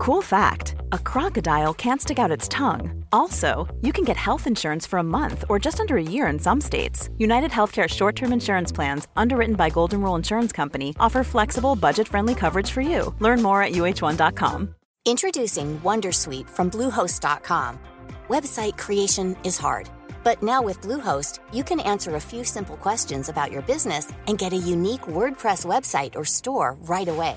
Cool fact a crocodile can't stick out its tongue. Also, you can get health insurance for a month or just under a year in some states. United Healthcare short term insurance plans, underwritten by Golden Rule Insurance Company, offer flexible, budget friendly coverage for you. Learn more at uh1.com. Introducing Wondersuite from Bluehost.com. Website creation is hard, but now with Bluehost, you can answer a few simple questions about your business and get a unique WordPress website or store right away.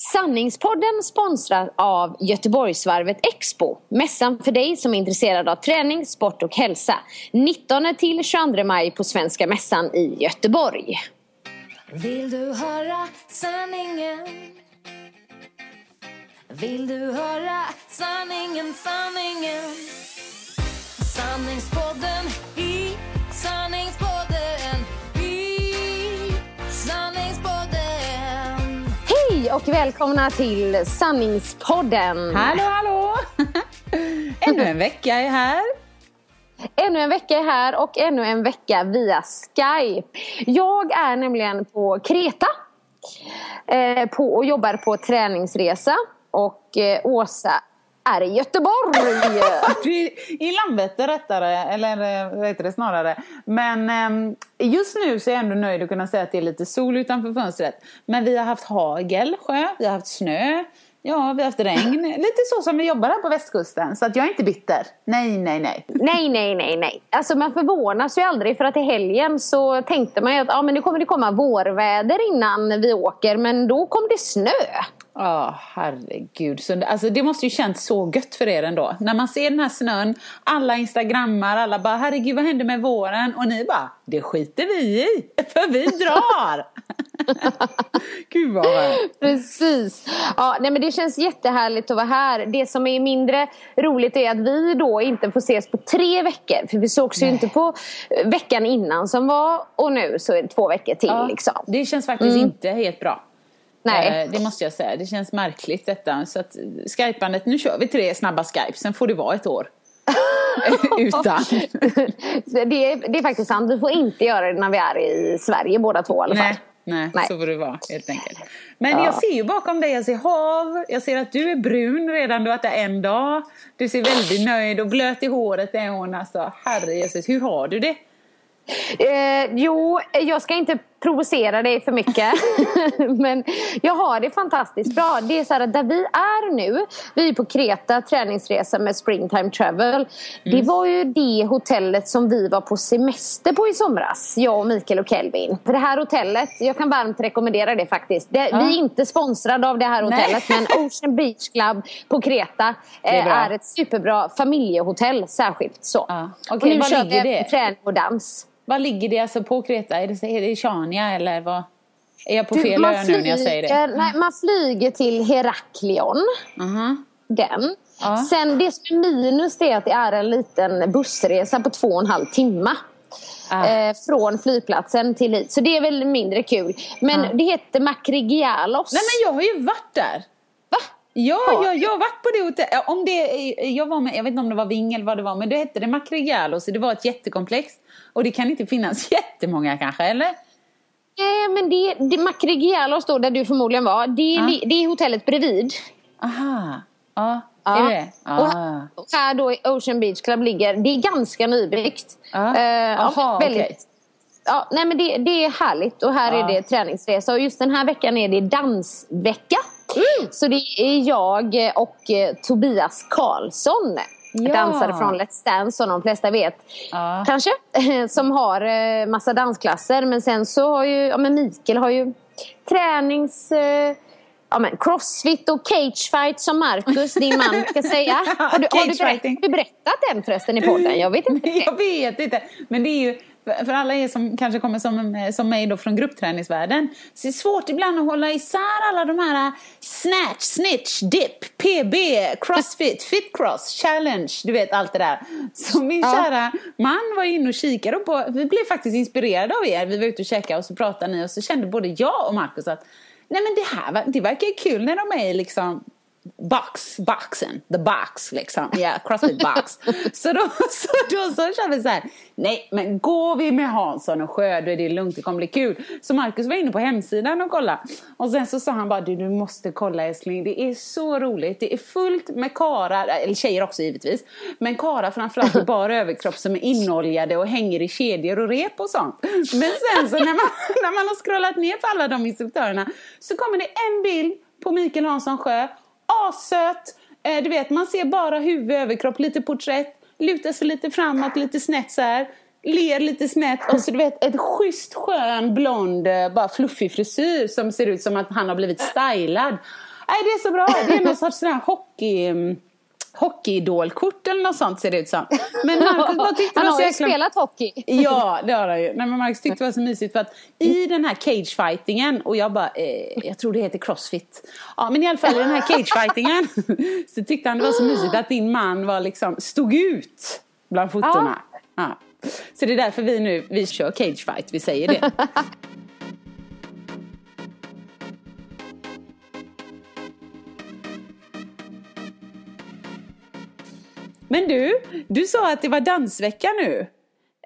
Sanningspodden sponsras av Göteborgsvarvet Expo. Mässan för dig som är intresserad av träning, sport och hälsa. 19 till 22 maj på Svenska Mässan i Göteborg. Vill du höra sanningen? Vill du höra sanningen, sanningen? Sanningspodden i sanningspodden Hej och välkomna till Sanningspodden. Hallå, hallå! Ännu en vecka är här. Ännu en vecka är här och ännu en vecka via Skype. Jag är nämligen på Kreta eh, på, och jobbar på träningsresa. Och eh, Åsa är i Göteborg. I Landvetter rättare, eller vad heter det snarare. Men eh, just nu så är jag ändå nöjd att kunna säga att det är lite sol utanför fönstret. Men vi har haft hagel, sjö, vi har haft snö. Ja, vi har haft regn. Lite så som vi jobbar här på västkusten. Så att jag är inte bitter. Nej, nej, nej. nej, nej, nej, nej. Alltså man förvånas ju aldrig för att i helgen så tänkte man ju att ja, men nu kommer det komma vårväder innan vi åker. Men då kom det snö. Ja, herregud. Så, alltså, det måste ju känts så gött för er ändå. När man ser den här snön, alla instagrammar, alla bara herregud vad hände med våren? Och ni bara, det skiter vi i, för vi drar! Gud vad skönt. Precis. Ja, nej, men det känns jättehärligt att vara här. Det som är mindre roligt är att vi då inte får ses på tre veckor. För vi sågs ju inte på eh, veckan innan som var och nu så är det två veckor till. Ja, liksom. Det känns faktiskt inte helt bra. Nej. Eh, Det måste jag säga. Det känns märkligt detta. Så att skypandet, nu kör vi tre snabba skype, sen får det vara ett år. Utan. det, är, det är faktiskt sant. Vi får inte göra det när vi är i Sverige båda två i alla fall. Nej, nej, Nej. så får det vara helt enkelt. Men Ja. jag ser ju bakom dig, jag ser hav, jag ser att du är brun redan, du har där en dag. Du ser väldigt nöjd och blöt i håret är hon alltså. Herre Jesus, hur har du det? Eh, jo, jag ska inte provocera dig för mycket. Men jag har det fantastiskt bra. Det är så här att där vi är nu, vi är på Kreta träningsresa med Springtime Travel. Det var ju det hotellet som vi var på semester på i somras. Jag och Mikael och Kelvin. För det här hotellet, jag kan varmt rekommendera det faktiskt. Det, Vi är inte sponsrade av det här Nej. hotellet men Ocean Beach Club på Kreta är eh, är ett superbra familjehotell särskilt så. Ja. Och Okej, nu kör vi det? träning och dans. Var ligger det alltså på Kreta? Är det, är det Chania eller vad? Är jag på Du, fel ö nu när jag säger det? Nej, man flyger till Heraklion. Aha. Den. Ja. Sen det som är minus det är att det är en liten bussresa på två och en halv timme. Ah. Eh, från flygplatsen till hit. Så det är väl mindre kul. Men Ja. det heter Makrigialos. Nej men jag har ju varit där. Va? Ja, Ja. jag, jag har varit på det hotellet. Om det, jag, var med, jag vet inte om det var Ving eller vad det var, men det hette det Macregialo, så det var ett jättekomplex. Och det kan inte finnas jättemånga kanske, eller? Nej men det, det Makrigialos då där du förmodligen var. Det, är Ja. li- det är hotellet bredvid. Aha, ja, Ja. är det det? Och Ah. här, och här då Ocean Beach Club ligger, det är ganska nybyggt. Ja. Eh, ja, Aha, väldigt, okej. ja, nej men det, det är härligt och här är det träningsresa och just den här veckan är det dansvecka. Mm. Så det är jag och eh, Tobias Karlsson. Ja. Dansare från Let's Dance som de flesta vet. Ja. Kanske. Som har eh, massa dansklasser. Men sen så har ju, ja men Mikael har ju tränings... Eh, ja men crossfit och cagefight som Marcus, din man, ska säga. Har du, har, du har berättat den förresten i podden? Jag vet inte. Jag vet inte. Men det är ju, för, alla er som kanske kommer som, eh, som mig då från gruppträningsvärlden, så det är svårt ibland att hålla isär alla de här eh, snatch, snitch, dip, PB, crossfit, fitcross, challenge, du vet allt det där. Så min Ja. kära man var inne och kikade på, vi blev faktiskt inspirerade av er, vi var ute och käkade och så pratade ni och så kände både jag och Markus att nej men det här det verkar kul när de är liksom box, boxen, the box liksom, ja, yeah, crossfit box. så då så, då så kände vi så här, nej men går vi med Hansson och Sjö då är det lugnt, det kommer bli kul. Så Markus var inne på hemsidan och kollade. Och sen så sa han bara, du, du måste kolla älskling, det är så roligt, det är fullt med karar, eller tjejer också givetvis, men karar framförallt i bara överkropp som är inoljade och hänger i kedjor och rep och sånt. Men sen så när man, när man har scrollat ner på alla de instruktörerna så kommer det en bild på Mikael Hansson Sjö assöt. Eh, du vet, man ser bara huvud, överkropp, lite porträtt. Lutar sig lite framåt, lite snett så här. Ler lite snett och så du vet ett schysst skön blond, eh, bara fluffig frisyr som ser ut som att han har blivit stylad. Nej, det är så bra. Det är någon sorts sån här hockey... Mm, mm, Hockeyidolkort eller något sånt ser det ut som. Men Marcus bara tyckte det Han var har så ju jäkla... spelat hockey. Ja, det har han ju. Nej, men Marcus tyckte det var så mysigt för att i den här cagefightingen och jag bara, eh, jag tror det heter crossfit. Ja, men i alla fall i den här cagefightingen så tyckte han det var så mysigt att din man var liksom, stod ut bland fotona. Ja. Så det är därför vi nu, vi kör cagefight, vi säger det. Men du, du sa att det var dansvecka nu.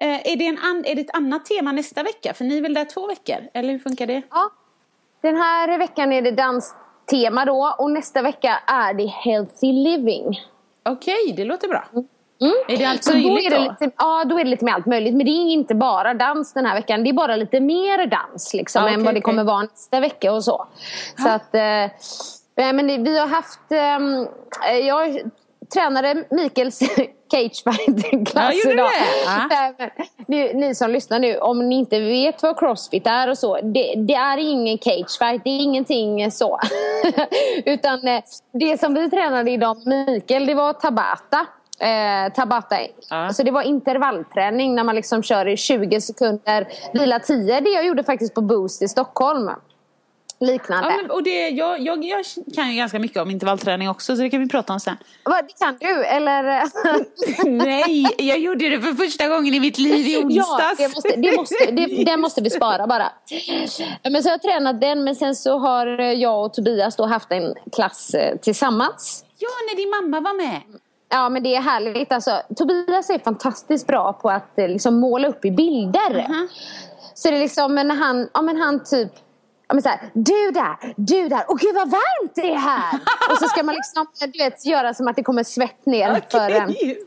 Eh, är, det en an, är det ett annat tema nästa vecka? För ni är väl där två veckor? Eller hur funkar det? Ja. Den här veckan är det danstema då och nästa vecka är det healthy living. Okej, det låter bra. Mm. Är det allt möjligt då? lite, ja, då är det lite med allt möjligt. Men det är inte bara dans den här veckan. Det är bara lite mer dans liksom, Ja, än okej, vad det kommer vara nästa vecka och så. Så att, eh, nej, men det, vi har haft... ehm, Eh, jag tränade Mikaels cagefighting-klass Ja, idag. det? Men Ni, ni som lyssnar nu, om ni inte vet vad crossfit är och så. Det, det är ingen cagefight, det är ingenting så. Utan eh, det som vi tränade idag med Mikael, det var tabata. Eh, tabata. Ja. Så det var intervallträning när man liksom kör i 20 sekunder, vila 10. Det jag gjorde faktiskt på Boost i Stockholm. Liknande. Ja, men, och det, jag, jag, jag kan ju ganska mycket om intervallträning också så det kan vi prata om sen. Vad, det kan du, eller? Nej, jag gjorde det för första gången i mitt liv i onsdags. Ja, det måste, det måste, det, den måste vi spara bara. Men så har jag tränat den, men sen så har jag och Tobias då haft en klass eh, tillsammans. Ja, när din mamma var med. Ja, men det är härligt. Alltså, Tobias är fantastiskt bra på att eh, liksom, måla upp i bilder. Mhm. Så det är liksom när han, ja, men han typ Ja, men så här, du där, du där, åh gud vad varmt det är här! och så ska man liksom du vet, göra som att det kommer svett ner Okej,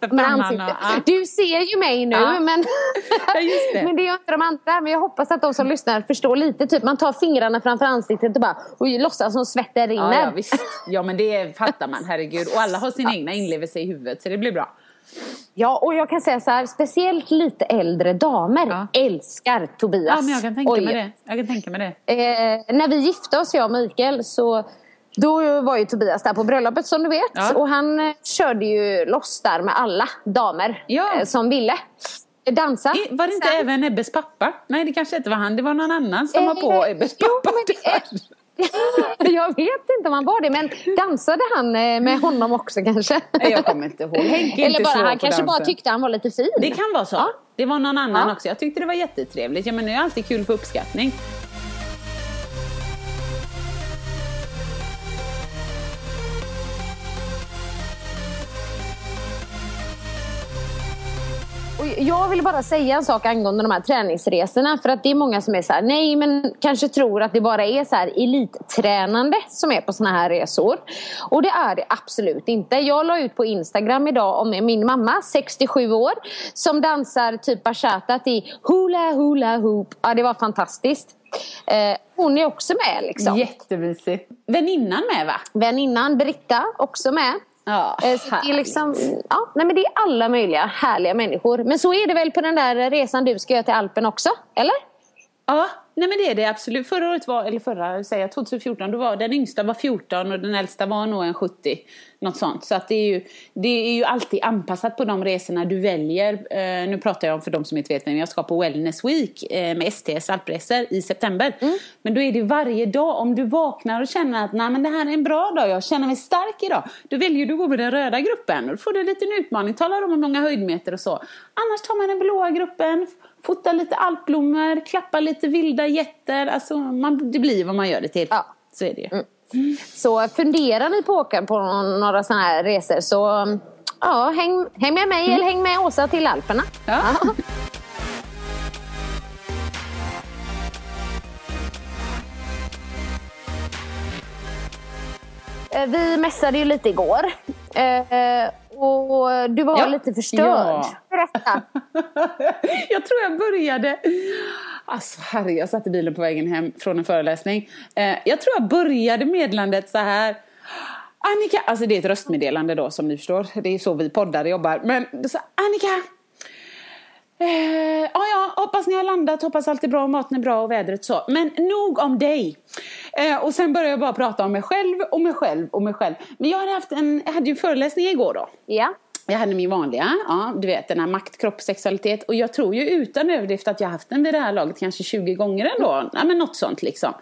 för, för ansiktet. ja. Du ser ju mig nu Ja. men, Ja, det. men det gör inte de andra. Men jag hoppas att de som lyssnar förstår lite. Typ man tar fingrarna framför ansiktet och bara och låtsas som svetten rinner. Ja, ja, visst. Ja, men det fattar man, herregud. Och alla har sin egna inlevelse i huvudet, så det blir bra. Ja, och jag kan säga så här, speciellt lite äldre damer Ja. älskar Tobias. Ja, men jag kan tänka Oj. mig det. Jag kan tänka mig det. Eh, när vi gifte oss, jag och Mikael, så då var ju Tobias där på bröllopet som du vet. Ja. Och han eh, körde ju loss där med alla damer Ja. eh, som ville dansa. I- Var det inte Sen- även Ebbes pappa? Nej, det kanske inte var han. Det var någon annan som Eh, var på Ebbes jo, pappa. men det är- jag vet inte om han var det, men dansade han eh, med honom också kanske? Jag kommer inte ihåg. Henke Eller bara, han kanske bara dansen. tyckte han var lite fin. Det kan vara så. Ja. Det var någon annan Ja. också. Jag tyckte det var jättetrevligt. Ja, men det är alltid kul för uppskattning. Jag vill bara säga en sak angående de här träningsresorna. För att det är många som är så här, nej men kanske tror att det bara är så här elittränande som är på såna här resor. Och det är det absolut inte. Jag la ut på Instagram idag om min mamma, 67 år, som dansar typ bachata i hula hula hoop. Ja, det var fantastiskt. Eh, hon är också med liksom. Jättemysigt. Väninnan med va? Väninnan Britta också med. Ja, Eh, Så det är liksom, ja, nej men det är alla möjliga härliga människor. Men så är det väl på den där resan du ska göra till Alpen också? Eller? Ja, nej men det är det absolut. Förra året var, eller förra, säger jag, 2014, då var den yngsta var 14 och den äldsta var nog en 70. Något sånt. Så att det är ju, det är ju alltid anpassat på de resorna du väljer. Eh, nu pratar jag om för de som inte vet vem jag ska på Wellness Week eh, med STS alpresor i september. Men då är det varje dag. Om du vaknar och känner att nej men det här är en bra dag, jag känner mig stark idag. Då väljer du att gå med den röda gruppen. Då får du en liten utmaning, talar om hur många höjdmeter och så. Annars tar man den blåa gruppen, fotar lite alpblommor, klappar lite vilda getter. Alltså man, det blir vad man gör det till. Ja. Så är det ju. Så funderar ni på att åka på några sådana här resor så ja, häng, häng med mig eller häng med Åsa till Alperna. Ja. Eh, Vi mässade ju lite igår. Och du var Ja. lite förstörd. Ja. Berätta. jag tror jag började... Alltså herre, jag satt i bilen på vägen hem från en föreläsning. Eh, jag tror jag började meddelandet så här. Annika, alltså det är ett röstmeddelande då som ni förstår. Det är så vi poddare jobbar. Men sa Annika. Eh, ja, ja, hoppas ni har landat, hoppas allt är bra, maten är bra och vädret så. Men nog om dig. Eh, och sen började jag bara prata om mig själv och mig själv och mig själv. Men jag hade, haft en, jag hade ju en föreläsning igår då. Ja. Jag hade min vanliga, ja, du vet den här makt, kropp, sexualitet. Och jag tror ju utan överdrift att jag haft den vid det här laget kanske 20 gånger ändå. Ja, men något sånt liksom.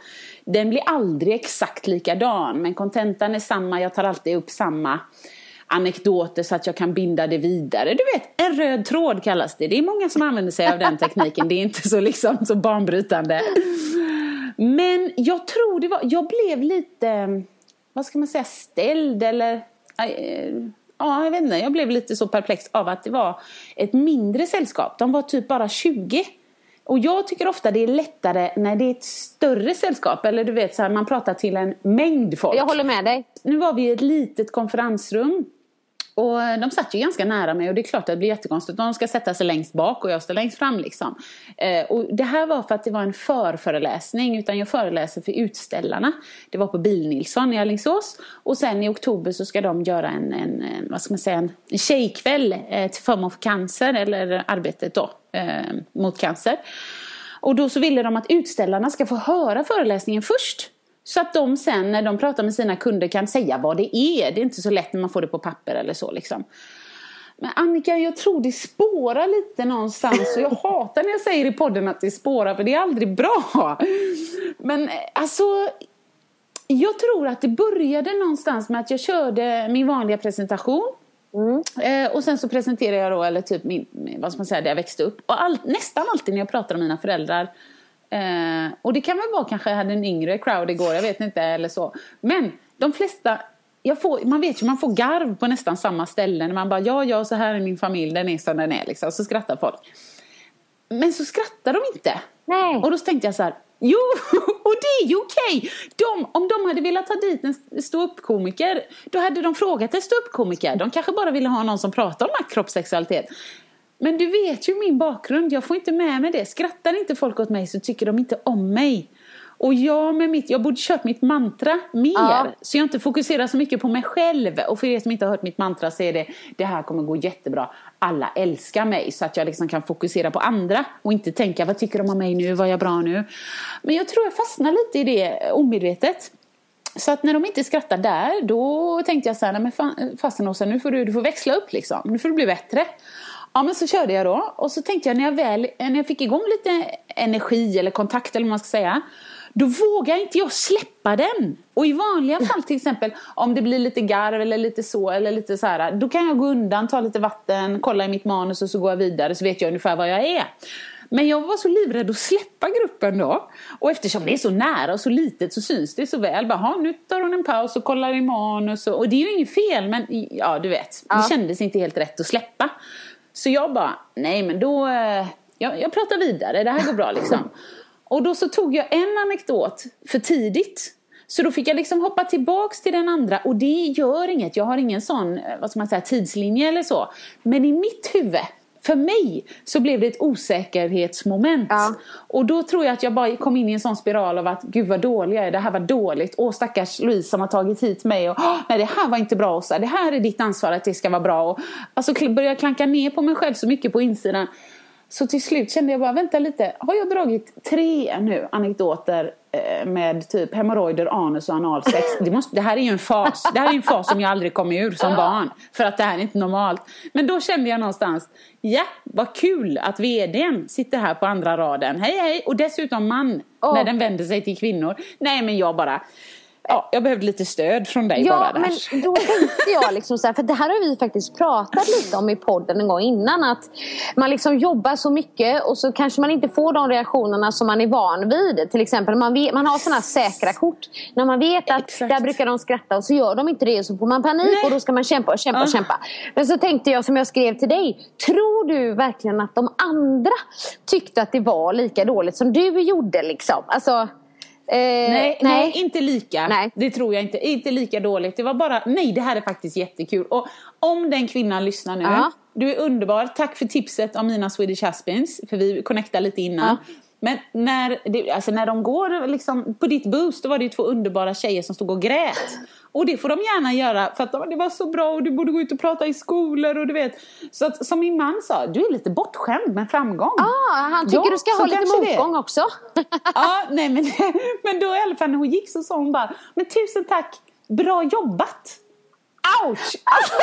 Den blir aldrig exakt likadan, men kontentan är samma. Jag tar alltid upp samma anekdoter så att jag kan binda det vidare. Du vet, en röd tråd kallas det. Det är många som använder sig av den tekniken. Det är inte så liksom så banbrytande. Men jag tror det var, jag blev lite, vad ska man säga, ställd eller eh, Ja, jag vet inte. Jag blev lite så perplex av att det var ett mindre sällskap. De var typ bara 20. Och jag tycker ofta det är lättare när det är ett större sällskap. Eller du vet, så här, man pratar till en mängd folk. Jag håller med dig. Nu var vi i ett litet konferensrum. Och eh, de satt ju ganska nära mig och det är klart att det blir jättekonstigt. De ska sätta sig längst bak och jag står längst fram liksom. Eh, och det här var för att det var en förföreläsning utan jag föreläser för utställarna. Det var på Bil-Nilsson i Alingsås. Och sen i oktober så ska de göra en, en, en vad ska man säga, en, tjejkväll eh, till förmån för cancer eller arbetet då eh, mot cancer. Och då så ville de att utställarna ska få höra föreläsningen först. Så att de sen när de pratar med sina kunder kan säga vad det är. Det är inte så lätt när man får det på papper eller så liksom. Men Annika, jag tror det spårar lite någonstans och jag hatar när jag säger i podden att det spårar för det är aldrig bra. Men eh, alltså, jag tror att det började någonstans med att jag körde min vanliga presentation. Eh, och sen så presenterade jag då, eller typ min, min- vad ska man säga, där jag växte upp. Och all, nästan alltid när jag pratar om mina föräldrar. Eh, och det kan väl vara kanske jag hade en yngre crowd igår, jag vet inte eller så. Men de flesta, får, man vet ju man får garv på nästan samma ställen. Man bara ja, ja, så här är min familj, den är som den är liksom. Så skrattar folk. Men så skrattar de inte. Nej. Och då tänkte jag så här, jo, och det är ju okej. De, om de hade velat ta dit en ståuppkomiker, då hade de frågat en ståuppkomiker. De kanske bara ville ha någon som pratar om makt, kropp, sexualitet. Men du vet ju min bakgrund, jag får inte med mig det. Skrattar inte folk åt mig så tycker de inte om mig. Och jag med mitt, jag borde kört mitt mantra mer. Ja. Så jag inte fokuserar så mycket på mig själv. Och för er som inte har hört mitt mantra så är det, det här kommer gå jättebra. Alla älskar mig. Så att jag liksom kan fokusera på andra. Och inte tänka, vad tycker de om mig nu? Var jag bra nu? Men jag tror jag fastnar lite i det omedvetet. Så att när de inte skrattar där, då tänkte jag så här, nej men fa- fasen Åsa, nu får du, du får växla upp liksom. Nu får du bli bättre. Ja men så körde jag då och så tänkte jag när jag väl, när jag fick igång lite energi eller kontakt eller vad man ska säga. Då vågar inte jag släppa den. Och i vanliga fall till exempel om det blir lite garv eller lite så eller lite så här. Då kan jag gå undan, ta lite vatten, kolla i mitt manus och så går jag vidare så vet jag ungefär vad jag är. Men jag var så livrädd att släppa gruppen då. Och eftersom det är så nära och så litet så syns det så väl. Bara, "Ha, nu tar hon en paus och kollar i manus. Och, och det är ju inget fel men ja du vet. Ja. Det kändes inte helt rätt att släppa. Så jag bara, nej men då, eh, jag, jag pratar vidare, det här går bra liksom. Och då så tog jag en anekdot för tidigt. Så då fick jag liksom hoppa tillbaks till den andra och det gör inget. Jag har ingen sån, eh, vad ska man säga, tidslinje eller så. Men i mitt huvud, för mig, så blev det ett osäkerhetsmoment. Ja. Och då tror jag att jag bara kom in i en sån spiral av att gud vad dålig jag är, det här var dåligt. Åh stackars Louise som har tagit hit mig. Och, "Åh, nej det här var inte bra Åsa, det här är ditt ansvar att det ska vara bra. Och, alltså började jag klanka ner på mig själv så mycket på insidan. Så till slut kände jag bara, vänta lite, har jag dragit tre nu anekdoter med typ hemorrojder, anus och analsex? Det, måste, det här är ju en fas, det här är en fas som jag aldrig kom ur som barn. För att det här är inte normalt. Men då kände jag någonstans, ja, vad kul att vdn sitter här på andra raden. Hej hej! Och dessutom man, Åh. när den vänder sig till kvinnor. Nej men jag bara, ja, jag behövde lite stöd från dig bara Ja, där. men då tänkte jag liksom så här, för det här har vi faktiskt pratat lite om i podden en gång innan. Att man liksom jobbar så mycket och så kanske man inte får de reaktionerna som man är van vid. Till exempel man, vet, man har sådana säkra kort. När man vet att Exakt. där brukar de skratta och så gör de inte det och så får man panik Nej. och då ska man kämpa och kämpa och kämpa. Men så tänkte jag som jag skrev till dig. Tror du verkligen att de andra tyckte att det var lika dåligt som du gjorde liksom? Alltså, eh, Nej, nej. inte lika. Nej. Det tror jag inte. Inte lika dåligt. Det var bara, nej det här är faktiskt jättekul. Och om den kvinnan lyssnar nu, Ja. du är underbar. Tack för tipset om mina Swedish Haspins. För vi connectade lite innan. Men när, det, alltså när de går liksom på ditt boost, då var det ju två underbara tjejer som stod och grät. Och det får de gärna göra för att de, det var så bra och du borde gå ut och prata i skolor och du vet. Så att, som min man sa, du är lite bortskämd med framgång. Ah, han tycker Ja, du ska ha lite kanske det. motgång också. Ja, nej men, men då i alla fall när hon gick så sa hon bara, men tusen tack, bra jobbat. Ouch! Alltså,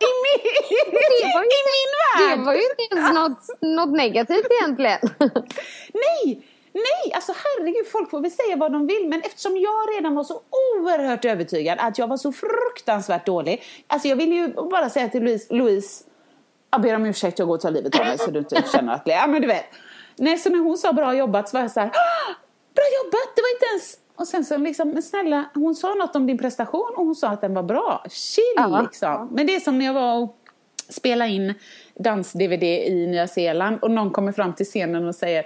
i, min, Det var ju I min värld! Det var ju inte ens något, något negativt egentligen. Nej, nej, alltså herregud, folk får väl säga vad de vill. Men eftersom jag redan var så oerhört övertygad att jag var så fruktansvärt dålig. Alltså jag vill ju bara säga till Louise, Louise jag ber om ursäkt, jag går och tar livet av mig så du inte känner att, ja men du vet. Nej, så när hon sa bra jobbat så var jag så här, "Ah, bra jobbat, det var inte ens och sen så liksom, men snälla, hon sa något om din prestation och hon sa att den var bra. Chill Ja. liksom. Men det är som när jag var och spelade in dans-DVD i Nya Zeeland och någon kommer fram till scenen och säger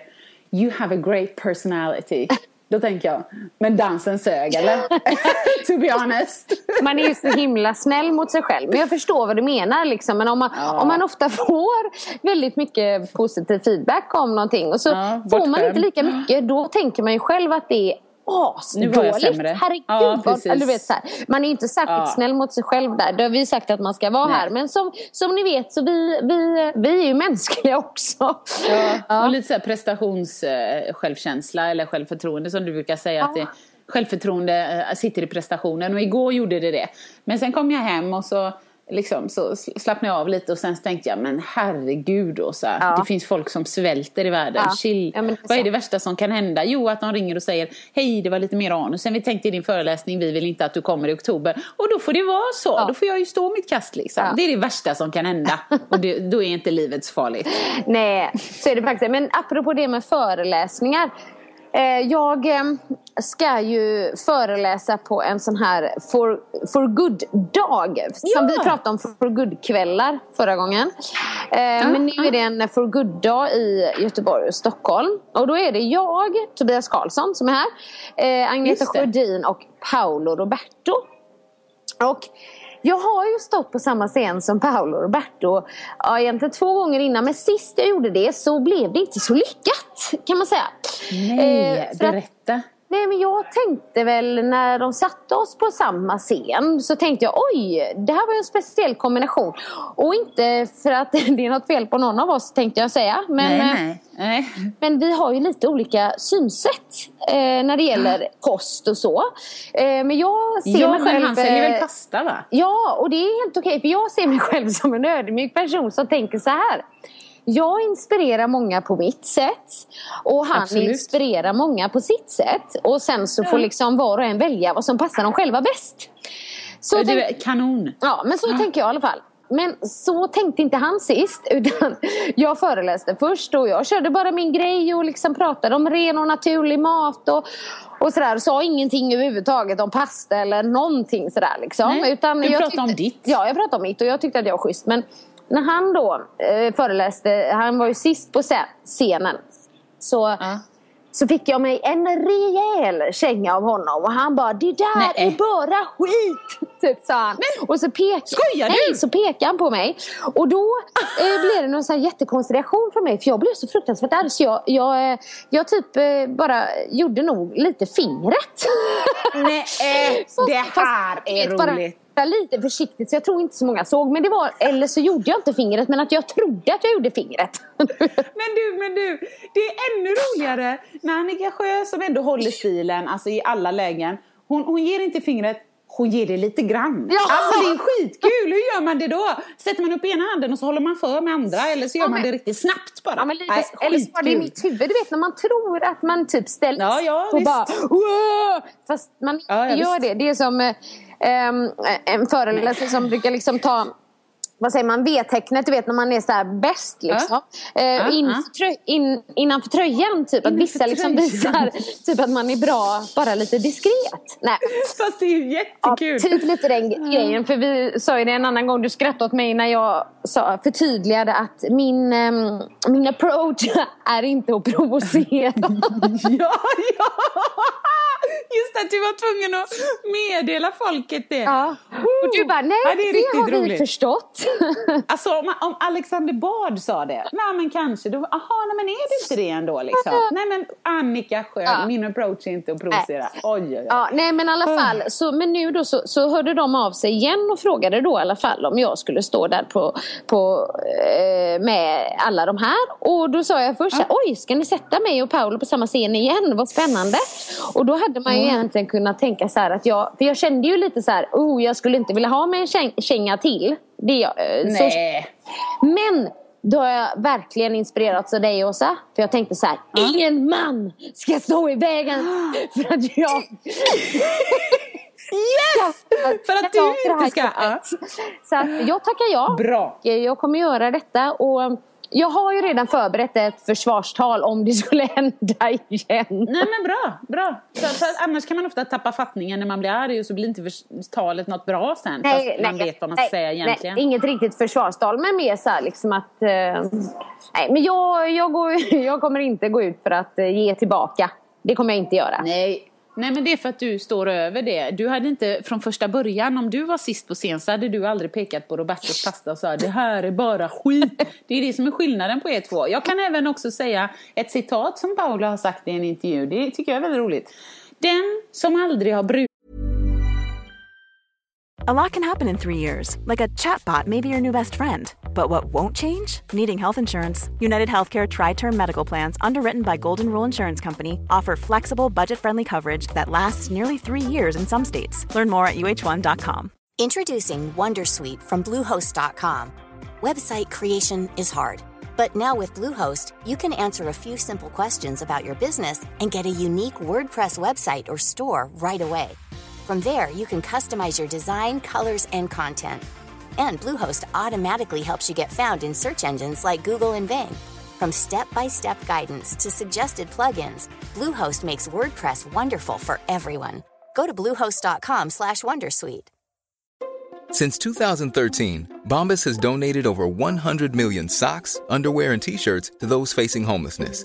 You have a great personality. Då tänker jag, men dansen sög eller? to be honest. Man är ju så himla snäll mot sig själv. Men jag förstår vad du menar. Liksom. Men om man, Ja. om man ofta får väldigt mycket positiv feedback om någonting och så Ja, får man inte lika mycket. Då tänker man ju själv att det asdåligt. Herregud. Ja, vad, precis. eller du vet, så här. Man är inte särskilt Ja. snäll mot sig själv där. Det har vi sagt att man ska vara Nej. här. Men som, som ni vet så vi, vi, vi är ju mänskliga också. Ja. Och lite så här prestations eh, självkänsla eller självförtroende som du brukar säga att det, självförtroende eh, sitter i prestationen och igår gjorde det det. Men sen kom jag hem och så liksom så slappnade jag av lite och sen tänkte jag men herregud här, Ja. det finns folk som svälter i världen. Ja. Chill. Ja, är Vad är det värsta som kan hända? Jo att de ringer och säger hej det var lite mer anus än vi tänkte i din föreläsning vi vill inte att du kommer i oktober. Och då får det vara så. Ja. Då får jag ju stå mitt kast liksom. Det är det värsta som kan hända. Och det, då är inte livet så farligt. Nej, så är det faktiskt. Men apropå det med föreläsningar. Eh, jag eh, ska ju föreläsa på en sån här for, for good-dag. Som Ja. vi pratade om for good-kvällar förra gången. Eh, men nu är det en for good-dag i Göteborg och Stockholm. Och då är det jag, Tobias Karlsson som är här. Eh, Agneta. Sjödin och Paolo Roberto. Och jag har ju stått på samma scen som Paolo Roberto ja, egentligen två gånger innan. Men sist jag gjorde det så blev det inte så lyckat kan man säga. Nej, Eh, för att- berätta. Nej men jag tänkte väl när de satte oss på samma scen så tänkte jag oj, det här var ju en speciell kombination. Och inte för att det är något fel på någon av oss tänkte jag säga. Men, nej, eh, nej, men vi har ju lite olika synsätt eh, när det gäller kost och så. Eh, men jag ser Ja, mig själv... han säljer eh, väl pasta va? Ja, och det är helt okej för jag ser mig själv som en ödmjuk person som tänker så här. Jag inspirerar många på mitt sätt och han Absolut. inspirerar många på sitt sätt. Och sen så får Ja. liksom var och en välja vad som passar dem själva bäst. Så det tänk- kanon. Ja, men så tänker jag i alla fall. Men så tänkte inte han sist. Utan jag föreläste först och jag körde bara min grej och liksom pratade om ren och naturlig mat. Och, och sådär. Sa ingenting överhuvudtaget om pasta eller någonting sådär. Liksom. Nej, utan du jag pratade om ditt. Ja, jag pratade om mitt och jag tyckte att jag var schysst. Men när han då eh, föreläste, han var ju sist på scen- scenen. Så, Ja. så fick jag mig en rejäl känga av honom och han bara det där Nej. är bara skit! Typ sa han. och så pek... skojar Nej, du? så pekade han på mig. Och då eh, blev det någon sån jättekonstig reaktion från mig för jag blev så fruktansvärt arg så jag, jag, eh, jag typ eh, bara gjorde nog lite fingret. Nej, Så- det fast, här du är vet, bara- roligt. Lite försiktigt så jag tror inte så många såg. Men det var, eller så gjorde jag inte fingret men att jag trodde att jag gjorde fingret. Men du, men du, det är ännu roligare när Annika Sjö som ändå håller stilen, alltså i alla lägen, hon, hon ger inte fingret, hon ger det lite grann. Ja! Alltså det är skitkul, hur gör man det då? Sätter man upp ena handen och så håller man för med andra eller så gör Ja, man men- det riktigt snabbt bara? Ja, men lite, Nej, eller så var det i mitt huvud. Du vet när man tror att man typ ställs Ja, ja, och visst. bara Wow! Fast man inte Ja, ja, gör visst. det. Det är som eh, Ehm, en föreläsare som brukar liksom ta vad säger man, V-tecknet, du vet när man är så bäst liksom. Eh, Ja, in, ja. trö, in, innanför tröjan typ. Att vissa liksom visar typ att man är bra, bara lite diskret. Nej. Fast det är ju Ja, jättekul. typ lite den grejen. För vi sa ju det en annan gång, du skrattade åt mig när jag sa, förtydligade att min, ehm, min approach är inte att provocera. Ja, ja! Just att du var tvungen att meddela folket det. ja. Och du bara, nej Ja, det det, har vi roligt. förstått. Alltså om, om Alexander Bard sa det, nej men kanske, då, aha, nej men är det inte det ändå liksom? Nej men Annika Sjö, Ja. min approach är inte att provocera. Oj, oj, oj. Ja, nej men i alla fall. Så, men nu då så, så hörde de av sig igen och frågade då i alla fall om jag skulle stå där på, på, eh, med alla de här. Och då sa jag först så här, oj ska ni sätta mig och Paolo på samma scen igen? Vad spännande. Och då hade man ju egentligen kunnat tänka så här att jag, för jag kände ju lite så här, oh jag skulle inte vilja ha med en käng, känga till. Det, eh, så, Nej. men då har jag verkligen inspirerats av dig Åsa. För jag tänkte så här, ingen man ska stå i vägen för att jag... Yes! För att du inte ska... Så att jag tackar ja. Bra. Jag kommer göra detta och jag har ju redan förberett ett försvarstal om det skulle hända igen. Nej men bra, bra. För, för annars kan man ofta tappa fattningen när man blir arg och så blir inte talet något bra sen. fast man vet vad man ska nej, säga egentligen. Nej, inget riktigt försvarstal men mer så här liksom att... Eh, nej, men jag, jag, går, jag kommer inte gå ut för att eh, ge tillbaka. Det kommer jag inte göra. Nej. Nej men det är för att du står över det. Du hade inte från första början, om du var sist på scen så hade du aldrig pekat på Robertos pasta och sa det här är bara skit. Det är det som är skillnaden på er två. Jag kan även också säga ett citat som Paula har sagt i en intervju. Det tycker jag är väldigt roligt. Den som aldrig har brutit A lot can happen in three years, like a chatbot may be your new best friend. But what won't change? Needing health insurance. United Healthcare Tri Term Medical Plans, underwritten by Golden Rule Insurance Company, offer flexible, budget friendly coverage that lasts nearly three years in some states. Learn more at uh1.com. Introducing Wondersuite from Bluehost.com. Website creation is hard, but now with Bluehost, you can answer a few simple questions about your business and get a unique WordPress website or store right away. From there, you can customize your design, colors, and content. And Bluehost automatically helps you get found in search engines like Google and Bing. From step-by-step guidance to suggested plugins, Bluehost makes WordPress wonderful for everyone. Go to bluehost.com/wondersuite. Since 2013, Bombas has donated over 100 million socks, underwear, and t shirts to those facing homelessness.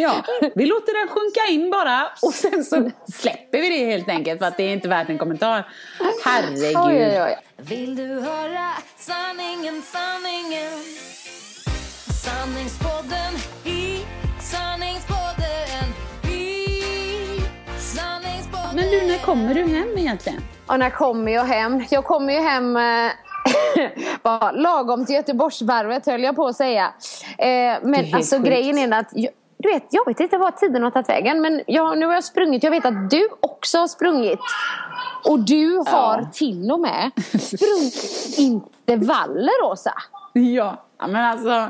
Ja, vi låter den sjunka in bara och sen så släpper vi det helt enkelt för att det är inte värt en kommentar. Herregud. Oj, oj, oj. Vill du höra sanningen, sanningen? Sanningspodden i sanningspodden i sanningspodden Men du, när kommer du hem egentligen? Och när kommer jag hem? Jag kommer ju hem eh, lagom till Göteborgsvarvet höll jag på att säga. Eh, men alltså sjukt. grejen är att jag, du vet, jag vet inte vad tiden har tagit vägen men jag, nu har jag sprungit. Jag vet att du också har sprungit. Och du har till och med sprungit intervaller Åsa. Ja, ja, men alltså.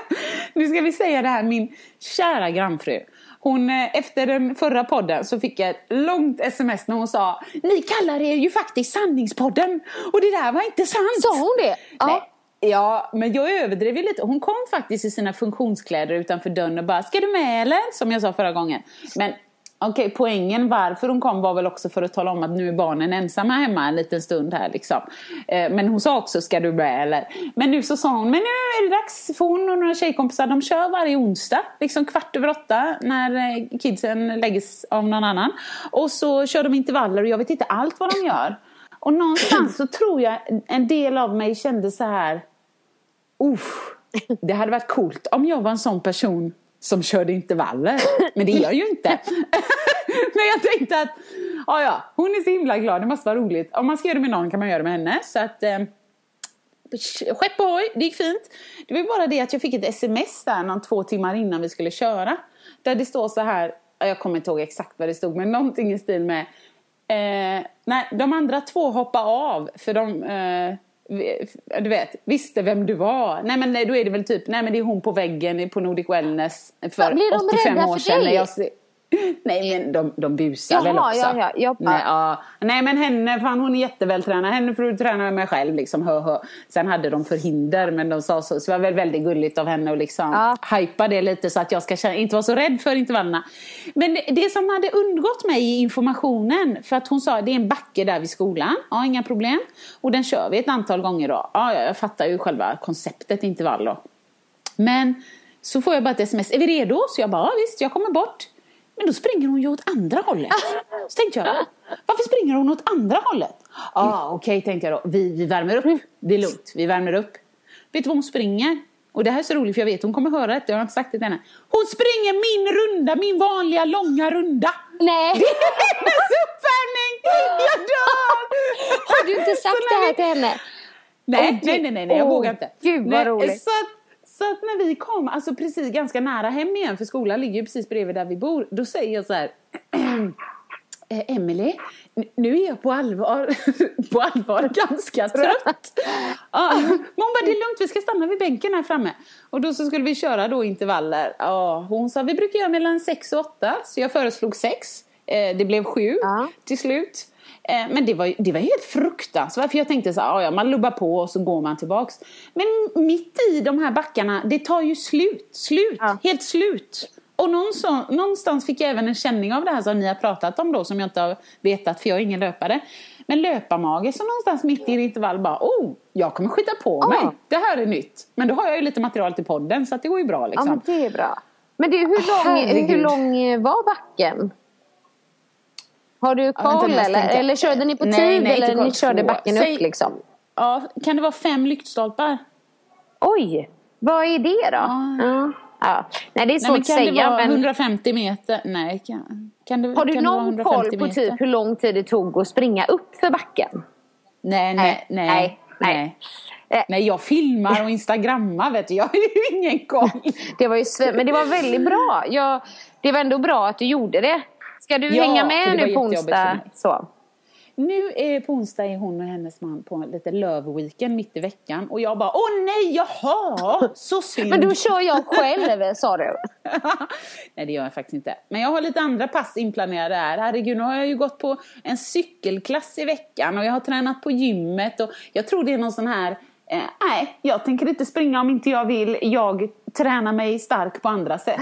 nu ska vi säga det här, min kära grannfru. Hon, eh, efter den förra podden så fick jag ett långt sms när hon sa Ni kallar er ju faktiskt sanningspodden och det där var inte sant. Sa hon det? Ja. Nej. Ja, men jag överdrev ju lite. Hon kom faktiskt i sina funktionskläder utanför dörren och bara Ska du med eller? Som jag sa förra gången. Men Okej, poängen varför hon kom var väl också för att tala om att nu är barnen ensamma hemma en liten stund här liksom. Eh, men hon sa också, ska du med eller? Men nu så sa hon, men nu är det dags för hon och några tjejkompisar, de kör varje onsdag, liksom kvart över åtta när eh, kidsen läggs av någon annan. Och så kör de intervaller och jag vet inte allt vad de gör. Och någonstans så tror jag en del av mig kände så här, Uff, det hade varit coolt om jag var en sån person som körde intervaller. Men det är jag ju inte. Men jag tänkte att, ja ja, hon är så himla glad, det måste vara roligt. Om man ska göra det med någon kan man göra det med henne. Så att, eh, skepp ohoj, det gick fint. Det var bara det att jag fick ett sms där någon två timmar innan vi skulle köra. Där det står så här, jag kommer inte ihåg exakt vad det stod, men någonting i stil med eh, Nej, de andra två hoppar av för de eh, du vet, visste vem du var. Nej men då är det väl typ, nej men det är hon på väggen på Nordic Wellness för Blir de 85 rädda år för sedan. dig? Nej men de, de busar Jaha, väl också. ja, ja, bara- nej, ja. nej men henne, fan hon är jättevältränad. Henne får du träna med mig själv liksom, hö, hö. Sen hade de förhinder men de sa så. Så det var väl väldigt gulligt av henne att liksom Ja. hypa det lite så att jag ska känna, inte vara så rädd för intervallerna. Men det, det som hade undgått mig i informationen, för att hon sa det är en backe där vid skolan, ja inga problem. Och den kör vi ett antal gånger då. Ja, ja, jag fattar ju själva konceptet intervall då. Men så får jag bara ett sms, är vi redo? Så jag bara, ja, visst, jag kommer bort. Men då springer hon ju åt andra hållet. Så tänkte jag, varför springer hon åt andra hållet? Ja, ah, okej tänkte jag då, vi, vi värmer upp. Det är lugnt, vi värmer upp. Vet du vad hon springer? Och det här är så roligt för jag vet hon kommer höra det, jag har inte sagt det till henne. Hon springer min runda, min vanliga långa runda. Nej, Hennes uppvärmning! Jag dör! har du inte sagt Så det här vi- till henne? Nej, Åh, nej, nej, nej, jag åh, vågar inte. gud, vad nej, roligt. Så att, så att när vi kom, alltså precis ganska nära hem igen, för skolan ligger ju precis bredvid där vi bor, då säger jag så här, eh, Emily, n- nu är jag på allvar, på allvar ganska trött. Ja, men hon bara, det är lugnt, vi ska stanna vid bänken här framme. Och då så skulle vi köra då intervaller. Ja, hon sa, vi brukar göra mellan sex och åtta, så jag föreslog sex. Eh, det blev sju Ja. till slut. Eh, Men det var, det var helt fruktansvärt för jag tänkte så här, "Ja, ja, man lubbar på och så går man tillbaks. Men mitt i de här backarna, det tar ju slut, slut, Ja. helt slut. Och någonstans, någonstans fick jag även en känning av det här som ni har pratat om då som jag inte har vetat för jag är ingen löpare. Men löparmage så någonstans mitt i en intervall bara, oh, jag kommer skita på Ja. mig. Det här är nytt. Men då har jag ju lite material till podden så att det går ju bra Ja, liksom. men det är bra. Men du, hur lång, Herregud. hur lång var backen? Har du koll ska eller? Eller körde ni på Nej, tid nej, eller ni körde Två. backen Säg- upp liksom? Ja, kan det vara fem lyktstolpar? Oj, vad är det då? Ja. Ja. Nej, det är Nej, svårt men att kan säga. det vara men 150 meter? Nej, kan, kan det, har du kan någon 150 koll på typ hur lång tid det tog att springa upp för backen? Nej, nej, nej. Nej, nej. nej. Eh. Nej, jag filmar och instagrammar vet du. Jag har ju ingen koll. Det var ju men det var väldigt bra. Jag, det var ändå bra att du gjorde det. Ska du Ja, hänga med nu på onsdag? Så. Nu är på onsdag är hon och hennes man på en lite love-weekend mitt i veckan. Och jag bara, åh nej, jaha, så synd. Men då kör jag själv, sa du. Nej det gör jag faktiskt inte. Men jag har lite andra pass inplanerade här. Herregud, nu har jag ju gått på en cykelklass i veckan och jag har tränat på gymmet och jag tror det är någon sån här eh, Nej, jag tänker inte springa om inte jag vill. Jag tränar mig stark på andra sätt.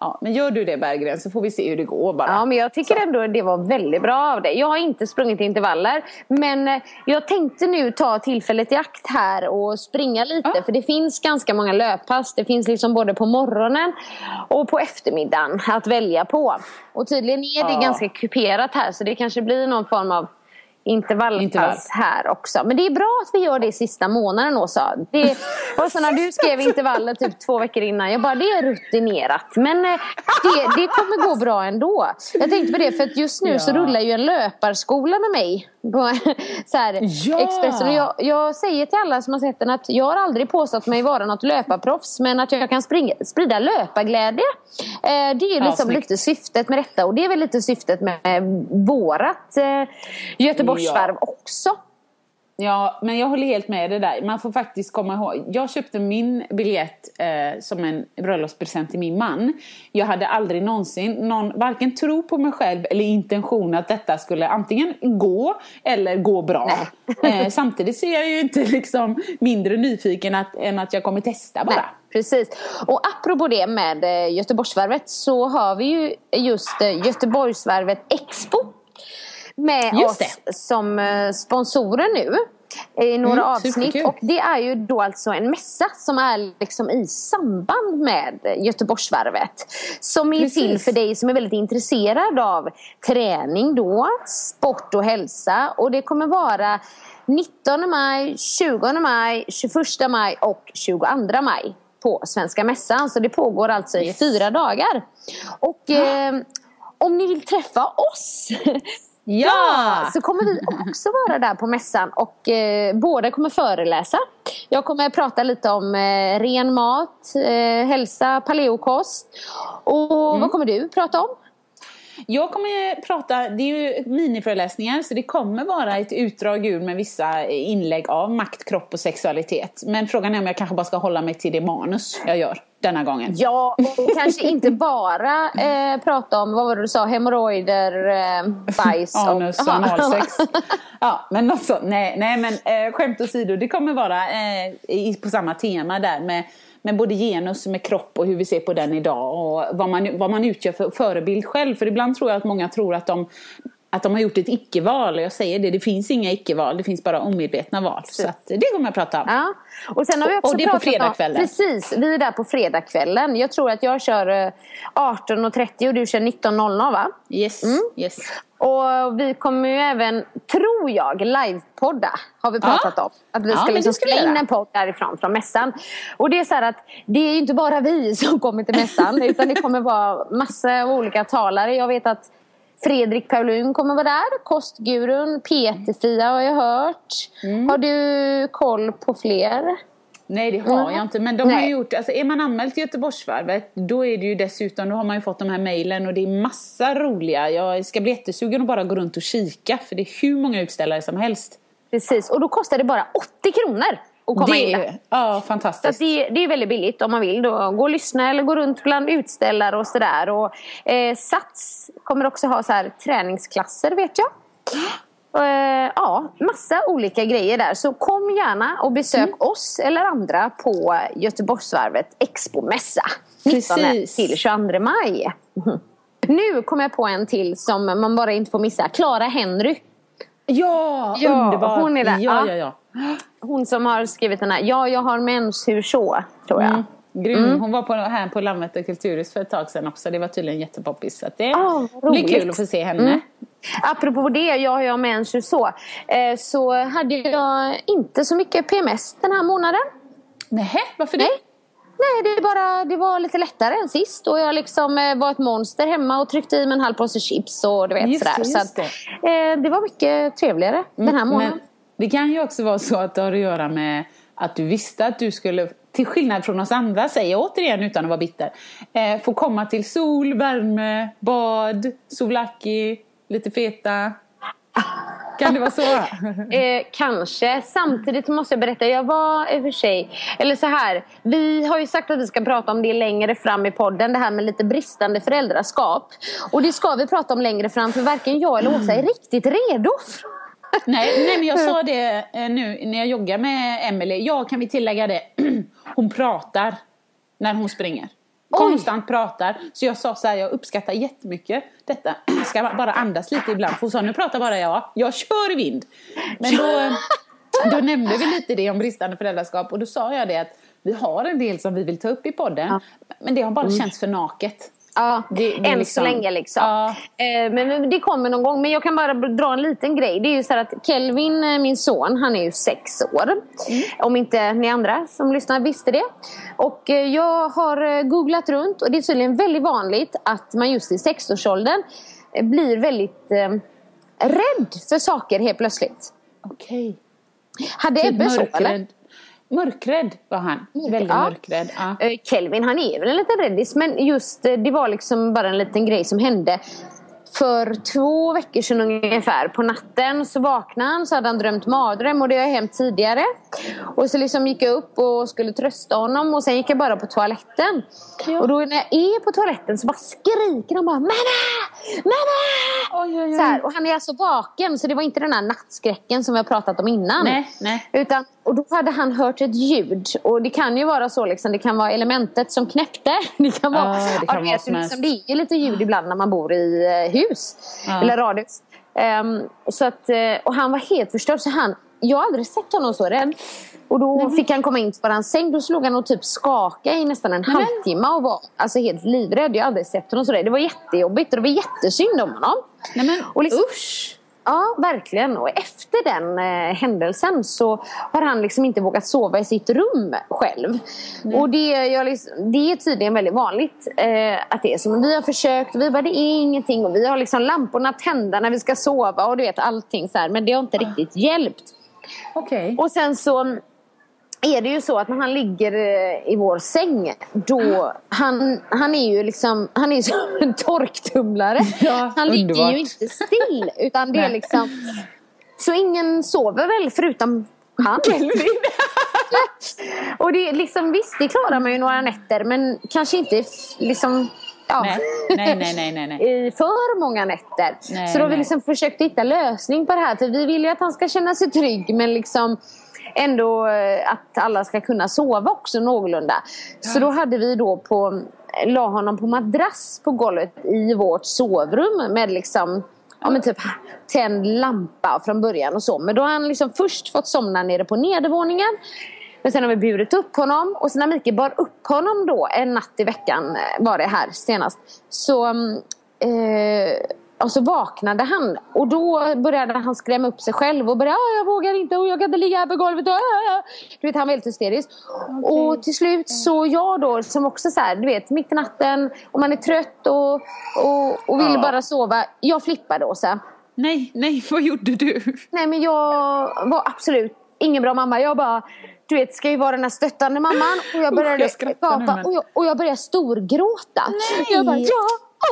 Ja, men gör du det Berggren så får vi se hur det går bara. Ja, men jag tycker ändå det var väldigt bra av dig. Jag har inte sprungit intervaller. Men eh, jag tänkte nu ta tillfället i akt här och springa lite. Ja. För det finns ganska många löppass. Det finns liksom både på morgonen och på eftermiddagen att välja på. Och tydligen är det Ja. ganska kuperat här. Så det kanske blir någon form av intervallpass Intervall. här också. Men det är bra att vi gör det sista månaden Åsa. Det var så när du skrev intervaller typ två veckor innan. Jag bara, det är rutinerat. Men eh, det, det kommer gå bra ändå. Jag tänkte på det för att just nu så Ja. rullar ju en löparskola med mig. På så här, Ja. Expressen. Och jag, jag säger till alla som har sett den att jag har aldrig påstått mig vara något löparproffs. Men att jag kan springa, sprida löparglädje. Eh, det är Ja, liksom lite syftet med detta. Och det är väl lite syftet med vårat eh, Göteborgsvarv också. Ja, men jag håller helt med dig där. Man får faktiskt komma ihåg. Jag köpte min biljett eh, som en bröllopspresent till min man. Jag hade aldrig någonsin någon, varken tro på mig själv eller intention att detta skulle antingen gå eller gå bra. Eh, samtidigt så är jag ju inte liksom mindre nyfiken att, än att jag kommer testa bara. Nej, precis. Och apropå det med eh, Göteborgsvarvet så har vi ju just eh, Göteborgsvarvet Expo med Just oss som eh, sponsorer nu i några Mm, avsnitt. superkul. Och det är ju då alltså en mässa som är liksom i samband med Göteborgsvarvet. Som är Precis. till för dig som är väldigt intresserad av träning då, sport och hälsa. Och det kommer vara 19 maj, 20 maj, 21 maj och 22 maj på Svenska Mässan. Så det pågår alltså i fyra dagar. Och eh, om ni vill träffa oss Ja! så kommer vi också vara där på mässan och eh, båda kommer föreläsa. Jag kommer prata lite om eh, ren mat, eh, hälsa, paleokost. Och Mm. vad kommer du prata om? Jag kommer prata, det är ju miniföreläsningar så det kommer vara ett utdrag ur med vissa inlägg av makt, kropp och sexualitet. Men frågan är om jag kanske bara ska hålla mig till det manus jag gör denna gången. Ja, och kanske inte bara eh, prata om, vad var det du sa, hemorrojder, eh, bajs och... Anus och analsex. Ja, men något sånt. Nej, nej men eh, skämt åsido, det kommer vara eh, i, på samma tema där med, med både genus, med kropp och hur vi ser på den idag och vad man, vad man utgör för förebild själv. För ibland tror jag att många tror att de att de har gjort ett icke-val och jag säger det, det finns inga icke-val, det finns bara omedvetna val. Så att, det kommer jag prata om. Ja. Och sen har vi också Och det är på fredagskvällen. Precis, vi är där på fredagskvällen. Jag tror att jag kör eh, 18.30 och du kör 19.00 va? Yes, Mm. yes. Och vi kommer ju även, tror jag, livepodda. Har vi pratat Ja. om. Att vi Ja, ska liksom spela in en podd därifrån, från mässan. Och det är så här att det är ju inte bara vi som kommer till mässan. utan det kommer vara massa olika talare. Jag vet att Fredrik Paulun kommer vara där. Kostgurun, Peter-Fia har jag hört. Mm. Har du koll på fler? Nej det har jag inte men de har Nej. gjort, alltså är man anmäld till Göteborgsvarvet då är det ju dessutom, då har man ju fått de här mejlen och det är massa roliga. Jag ska bli jättesugen att bara gå runt och kika för det är hur många utställare som helst. Precis, och då kostar det bara 80 kronor att komma det in är, där. Ja, Så fantastiskt. det, det är väldigt billigt om man vill då gå och lyssna eller gå runt bland utställare och sådär. Och, eh, Sats kommer också ha så här träningsklasser vet jag. Eh, ja, massa olika grejer där. Så kom gärna och besök Mm. oss eller andra på Göteborgsvarvet Expomässa. 19 Precis. till 22 maj. Nu kommer jag på en till som man bara inte får missa. Clara Henry. Ja, Ja, underbart. hon är där. Ja. ja, ja. Hon som har skrivit den här Ja, jag har mens, hur så? Tror jag. Mm. Grym. Mm. Hon var på, här på Landvetter kulturhus för ett tag sedan också. Det var tydligen jättepoppis. Så det vad blir kul att få se henne. Mm. Apropå det, jag har jag mens hur så. Eh, så hade jag inte så mycket PMS den här månaden. Nähä, varför det? Nej. Nej, det, bara, det var lite lättare än sist. Och jag liksom eh, var ett monster hemma och tryckte i mig en halv påse chips och du vet Just det, sådär. just så att, eh, det var mycket trevligare den här månaden. Men det kan ju också vara så att det har att göra med att du visste att du skulle, till skillnad från oss andra, säger jag återigen utan att vara bitter, eh, få komma till sol, värme, bad, souvlaki, lite feta. Kan det vara så? Eh, kanske. Samtidigt måste jag berätta, jag var i och för sig, eller så här, vi har ju sagt att vi ska prata om det längre fram i podden, det här med lite bristande föräldraskap. Och det ska vi prata om längre fram, för varken jag eller Åsa är riktigt redo. nej, nej, men jag sa det eh, nu när jag joggar med Emelie. Ja, kan vi tillägga det? Hon pratar när hon springer. Konstant pratar. Så jag sa så här, jag uppskattar jättemycket detta. Jag ska bara andas lite ibland. För hon sa, nu pratar bara jag. Jag kör vind. Men då, då nämnde vi lite det om bristande föräldraskap. Och då sa jag det att vi har en del som vi vill ta upp i podden. Men det har bara känts för naket. Ja, Det- det än liksom- så länge liksom. Ja. Eh, men, men det kommer någon gång. Men jag kan bara dra en liten grej. Det är ju så att Kelvin, eh, min son, han är ju sex år. Om inte ni andra som lyssnar visste det. Och eh, jag har googlat runt och det är tydligen väldigt vanligt att man just i sexårsåldern blir väldigt eh, rädd för saker helt plötsligt. Okej. Hade Typ Ebbe så eller? Mörkrädd. Mörkrädd var han. Väldigt Ja. mörkrädd. Ja. Eh, Kelvin han är väl en liten räddis men just eh, det var liksom bara en liten grej som hände för två veckor sedan ungefär på natten så vaknade han så hade han drömt mardröm och det har hänt tidigare. Och så liksom gick jag upp och skulle trösta honom och sen gick jag bara på toaletten. Och då när jag är på toaletten så bara skriker han bara Mamma! Mamma! Oj, oj, oj. Så här, och han är alltså vaken så det var inte den här nattskräcken som vi har pratat om innan. Nej, nej. Utan, och då hade han hört ett ljud. Och det kan ju vara så liksom, det kan vara elementet som knäppte. Det kan vara, Ja, det kan ja, vara vet, liksom, det är ju lite ljud ibland när man bor i eh, hus. Ja. Eller radhus. Ehm, så att, eh, och han var helt förstörd. Så han, jag har aldrig sett honom så rädd. Och då fick han komma in på hans säng. Då slog han och typ skaka i nästan en halvtimme och var alltså, helt livrädd. Jag har aldrig sett honom så rädd. Det var jättejobbigt och det var jättesynd om honom. Nej men Och liksom- usch! Ja, verkligen. Och efter den eh, händelsen så har han liksom inte vågat sova i sitt rum själv. Och det, jag liksom, det är tydligen väldigt vanligt eh, att det är så. Men vi har försökt vi bara, det är ingenting. Och vi har liksom lamporna tända när vi ska sova och du vet allting så här. Men det har inte riktigt hjälpt. Okej. Och sen så är det ju så att när han ligger eh, i vår säng då, han, han är ju liksom, han är som en torktumlare. Ja, han ligger underbart. ju inte still utan det är liksom Så ingen sover väl förutom han. och det är liksom, visst det klarar man ju några nätter men kanske inte liksom Ja. Nej, nej, nej, nej, i för många nätter. Så då har vi liksom försökt hitta lösning på det här. För vi vill ju att han ska känna sig trygg men liksom ändå eh, att alla ska kunna sova också någorlunda. Så då hade vi då på, la honom på madrass på golvet i vårt sovrum med liksom Ja men typ tänd lampa från början och så. Men då har han liksom först fått somna nere på nedervåningen. Men sen har vi burit upp honom och sen när Mikael bar upp honom då en natt i veckan eh, var det här senast. Så, mm, eh, och så vaknade han och då började han skrämma upp sig själv och började ah, jag vågar inte och jag kan inte ligga här på golvet. Och, ah, ah." Du vet han var helt hysterisk. Och till slut så jag då som också så här, du vet mitt i natten och man är trött och, och, och vill Ja. bara sova. Jag flippade Åsa. Nej, nej, vad gjorde du? Nej men jag var absolut ingen bra mamma. Jag bara, du vet, ska ju vara den här stöttande mamman. Och jag började jag skrattar nu, gapa men- och, jag, och jag började storgråta. Nej. Jag bara, jag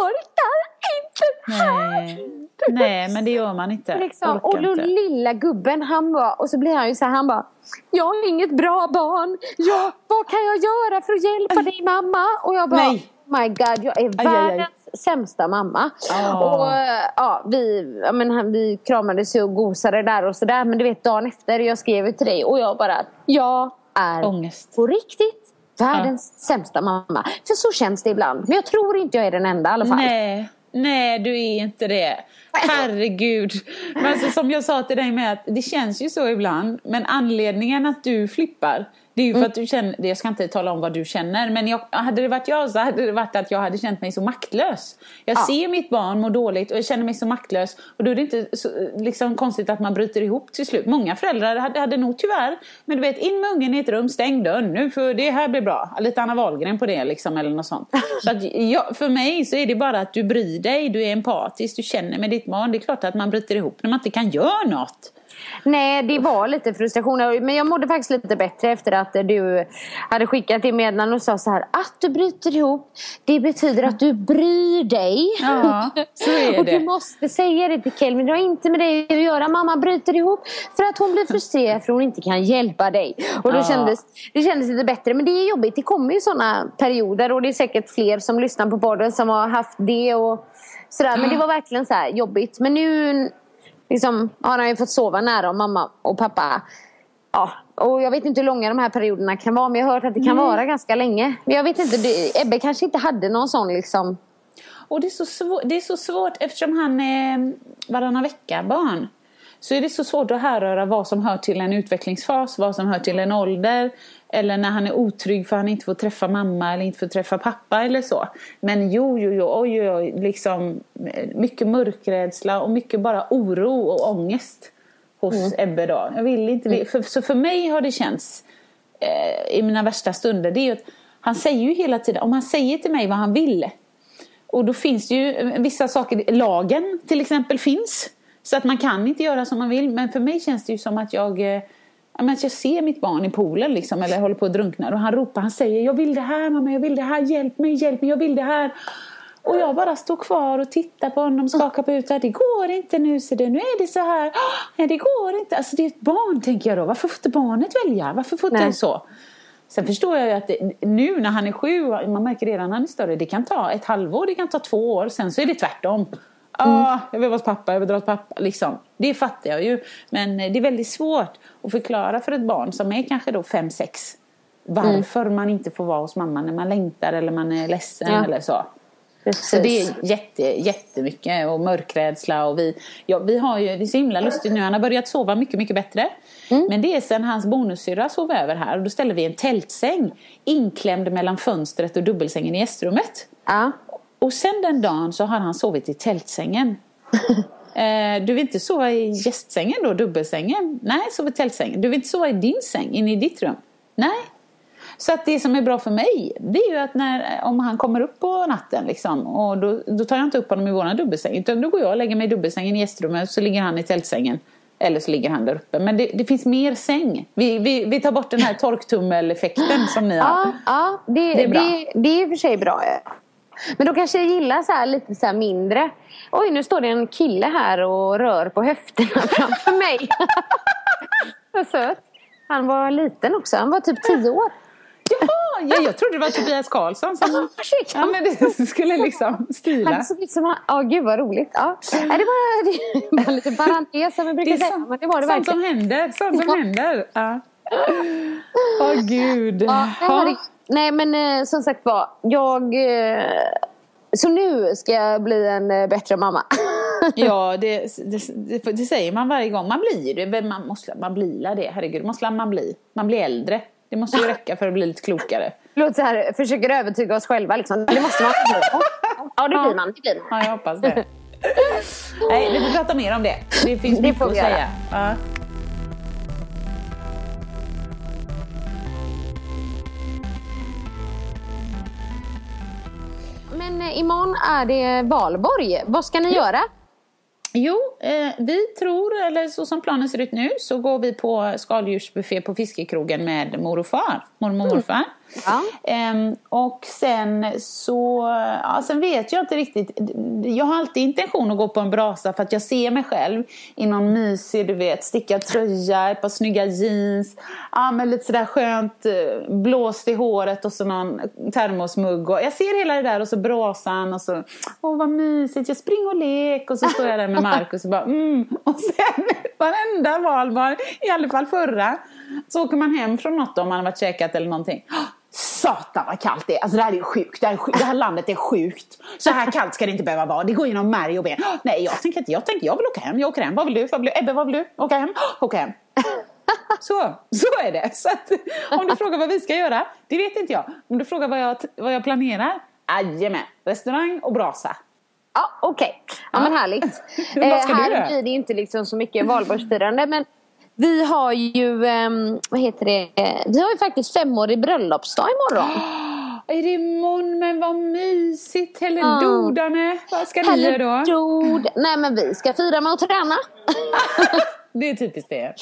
orkar inte Nej, nej men det gör man inte. Liksom. Och då inte. lilla gubben han var, och så blir han ju så här, han bara Jag är inget bra barn. Jag, vad kan jag göra för att hjälpa dig mamma? Och jag bara Nej. My God, jag är aj, aj. världens sämsta mamma. Ah. Och eh, ja, vi, ja, men, han- vi kramades ju och gosade där och sådär. Men du vet dagen efter, jag skrev ju till dig och jag bara Jag är Ångest. på riktigt världens sämsta mamma. För så känns det ibland. Men jag tror inte jag är den enda i alla fall. Nej, nej du är inte det. Herregud. Men alltså, som jag sa till dig med att det känns ju så ibland. Men anledningen att du flippar. Det är ju för Mm. att du känner, jag ska inte tala om vad du känner. Men jag, hade det varit jag så hade det varit att jag hade känt mig så maktlös. Jag Ja. ser mitt barn må dåligt och jag känner mig så maktlös. Och då är det inte så, liksom konstigt att man bryter ihop till slut. Många föräldrar hade, hade nog tyvärr. Men du vet, in med ungen i ett rum, stäng dörren. Nu för det här blir bra. Lite Anna Wahlgren på det liksom eller något sånt. Så att jag, för mig så är det bara att du bryr dig, du är empatisk, du känner med ditt barn. Det är klart att man bryter ihop när man inte kan göra något. Nej, det var lite frustrationer. Men jag mådde faktiskt lite bättre efter att du hade skickat det meddelande och sa så här. Att du bryter ihop, det betyder att du bryr dig. Ja, så är och det. du måste säga det till Kelvin. Det har inte med dig att göra. Mamma bryter ihop för att hon blir frustrerad för hon inte kan hjälpa dig. Och då Ja. kändes det kändes lite bättre. Men det är jobbigt. Det kommer ju sådana perioder. Och det är säkert fler som lyssnar på podden som har haft det. Och sådär. Men det var verkligen så här jobbigt. Men nu liksom, har han ju fått sova nära om mamma och pappa. Ja, och jag vet inte hur långa de här perioderna kan vara men jag har hört att det kan vara ganska länge. Men jag vet inte, det, Ebbe kanske inte hade någon sån liksom. Och det är, så svårt, det är så svårt eftersom han är varannan vecka barn. Så är det så svårt att härröra vad som hör till en utvecklingsfas, vad som hör till en ålder. Eller när han är otrygg för att han inte får träffa mamma eller inte får träffa pappa eller så. Men jo, jo, jo, oj, oj, oj, liksom mycket mörkrädsla och mycket bara oro och ångest hos Ebbe då. Jag vill inte, för, så för mig har det känts eh, i mina värsta stunder, det är ju att han säger ju hela tiden, om han säger till mig vad han vill och då finns det ju eh, vissa saker, lagen till exempel finns. Så att man kan inte göra som man vill. Men för mig känns det ju som att jag, eh, men jag ser mitt barn i poolen liksom, eller håller på att drunkna. Och han ropar, han säger jag vill det här mamma, jag vill det här, hjälp mig, hjälp mig, jag vill det här. Och jag bara står kvar och tittar på honom, skakar på huvudet. Det går inte nu, så det, nu är det så här. Nej, det går inte. Alltså det är ett barn, tänker jag då. Varför får inte barnet välja? Varför får inte så? Sen förstår jag ju att det, nu när han är sju, man märker redan när han är större, det kan ta ett halvår, det kan ta två år, sen så är det tvärtom. Ja, ah, jag vill vara hos pappa, jag vill dra till pappa. Liksom. Det fattar jag ju. Men eh, det är väldigt svårt att förklara för ett barn som är kanske då fem sex varför man inte får vara hos mamma när man längtar eller man är ledsen Ja. eller så. Precis. Så det är jätte, jättemycket och mörkrädsla och vi, ja, vi har ju, det är så himla lustigt nu, han har börjat sova mycket, mycket bättre. Men det är sen hans bonussyrra sov över här och då ställde vi en tältsäng inklämd mellan fönstret och dubbelsängen i gästrummet. Ja. Och sen den dagen så har han sovit i tältsängen. eh, du vill inte sova i gästsängen då, dubbelsängen? Nej, sov i tältsängen. Du vill inte sova i din säng, inne i ditt rum? Nej. Så att det som är bra för mig, det är ju att när, om han kommer upp på natten liksom, och då, då tar jag inte upp honom i våran dubbelsäng. Utan då går jag och lägger mig i dubbelsängen i gästrummet så ligger han i tältsängen. Eller så ligger han där uppe. Men det, det finns mer säng. Vi, vi, vi tar bort den här torktummeleffekten som ni har. Ja, ja det, Det det, är bra. det, är i och för sig bra. Men då kanske jag gillar så här, lite så mindre. Oj, nu står det en kille här och rör på höfterna framför mig. Vad söt. Han var liten också. Han var typ tio år. Jaha, ja, jag trodde det var Tobias Karlsson som ja, men det skulle liksom stila. Han såg ut som. Ja, gud vad roligt. Ja. Det, var, det var lite parentes som vi brukar säga. Men det var det sånt som händer. Sånt som händer. Ja. Åh gud. Ja, det var Ja. Nej men eh, som sagt var, jag... Eh, så nu ska jag bli en eh, bättre mamma. Ja, det, det, det, det säger man varje gång. Man blir men Man, måste, man blir det. Herregud, måste man bli. Man blir äldre. Det måste ju räcka för att bli lite klokare. Låt så här, försöker övertyga oss själva liksom. Det måste man bli. Ja, det blir man. Det blir man. Ja, jag hoppas det. Nej, vi får prata mer om det. Det finns mycket att säga. Ja. Men eh, imorgon är det valborg. Vad ska ni göra? Jo, eh, vi tror, eller så som planen ser ut nu, så går vi på skaldjursbuffé på fiskekrogen med mor och far, mormor och morfar. Ja. Ehm, och sen så, ja, sen vet jag inte riktigt. Jag har alltid intention att gå på en brasa för att jag ser mig själv i någon mysig, du vet, stickad tröja, ett par snygga jeans, ja, men lite sådär skönt eh, blåst i håret och så någon termosmugg. Och jag ser hela det där och så brasan och så, åh vad mysigt, jag springer och lek och så står jag där med Markus och bara mm. Och sen varenda valborg, i alla fall förra, så åker man hem från något om man har varit käkat eller någonting. Satan vad kallt det är. Alltså det här är ju sjukt. Det här, är sjukt. det här landet är sjukt. Så här kallt ska det inte behöva vara. Det går genom märg och ben. Nej, jag tänker inte. Jag tänker jag vill åka hem. Jag åker hem. Vad vill du? Vad vill du? Ebbe, vad vill du? Åka hem? Åka hem. Så, så är det. Så att, om du frågar vad vi ska göra, det vet inte jag. Om du frågar vad jag, vad jag planerar, jajamän. Restaurang och brasa. Ja, okej. Ja, men härligt. Du här blir det inte liksom så mycket valborgsfirande. Men vi har ju, ehm, vad heter det, vi har ju faktiskt femårig bröllopsdag imorgon. Är det imorgon? Men vad mysigt. Ja. Helledodane. Vad ska ni göra då? Nej men vi ska fira med att träna. Det är typiskt det.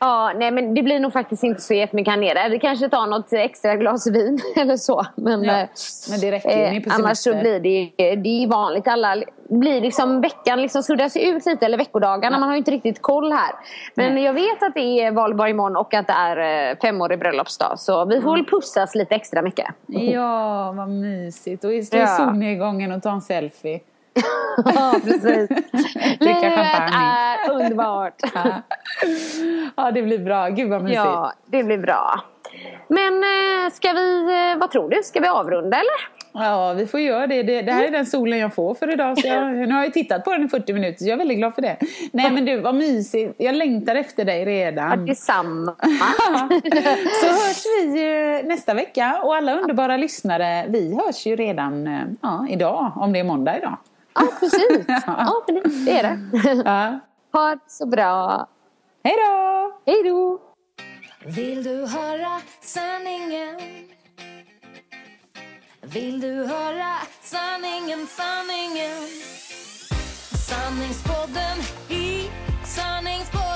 Ja, nej men det blir nog faktiskt inte så jättemycket här nere. Vi kanske tar något extra glas vin eller så. Men, Ja, eh, men det räcker ju. På annars så blir det, det är vanligt. Alla blir liksom, veckan liksom suddas ut lite, eller veckodagarna. Man har ju inte riktigt koll här. Men Nej. jag vet att det är valborg imorgon och att det är eh, femårig bröllopsdag. Så vi får väl pussas lite extra mycket. Ja, vad mysigt. Och stå i Ja. solnedgången och ta en selfie. ja, precis. Dricka champagne. är underbart. Ja. ja, det blir bra. Gud vad mysigt. Ja, det blir bra. Men eh, ska vi, eh, vad tror du? Ska vi avrunda eller? Ja, vi får göra det. det. Det här är den solen jag får för idag. Så jag, nu har jag tittat på den i 40 minuter, så jag är väldigt glad för det. Nej, men du, vad mysigt. Jag längtar efter dig redan. Detsamma. Så hörs vi nästa vecka. Och alla underbara lyssnare, vi hörs ju redan eh, ja, idag, om det är måndag idag. Ja, precis. Ja, det är det. Ja. Ha det så bra. Hej då! Hej då! Vill du höra sanningen? Vill du höra sanningen, sanningen? Sanningspodden i sanningspodden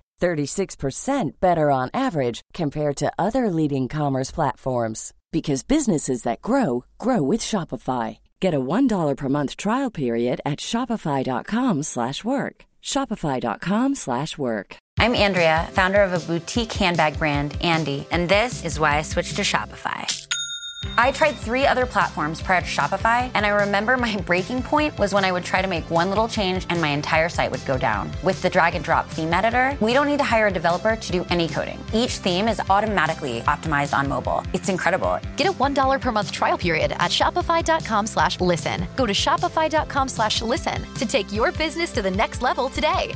36% better on average compared to other leading commerce platforms because businesses that grow grow with Shopify. Get a $1 per month trial period at shopify.com/work. shopify.com/work. I'm Andrea, founder of a boutique handbag brand, Andy, and this is why I switched to Shopify. I tried three other platforms prior to Shopify, and I remember my breaking point was when I would try to make one little change and my entire site would go down. With the drag and drop theme editor, we don't need to hire a developer to do any coding. Each theme is automatically optimized on mobile. It's incredible. Get a $1 per month trial period at shopify.com slash listen. Go to shopify.com slash listen to take your business to the next level today.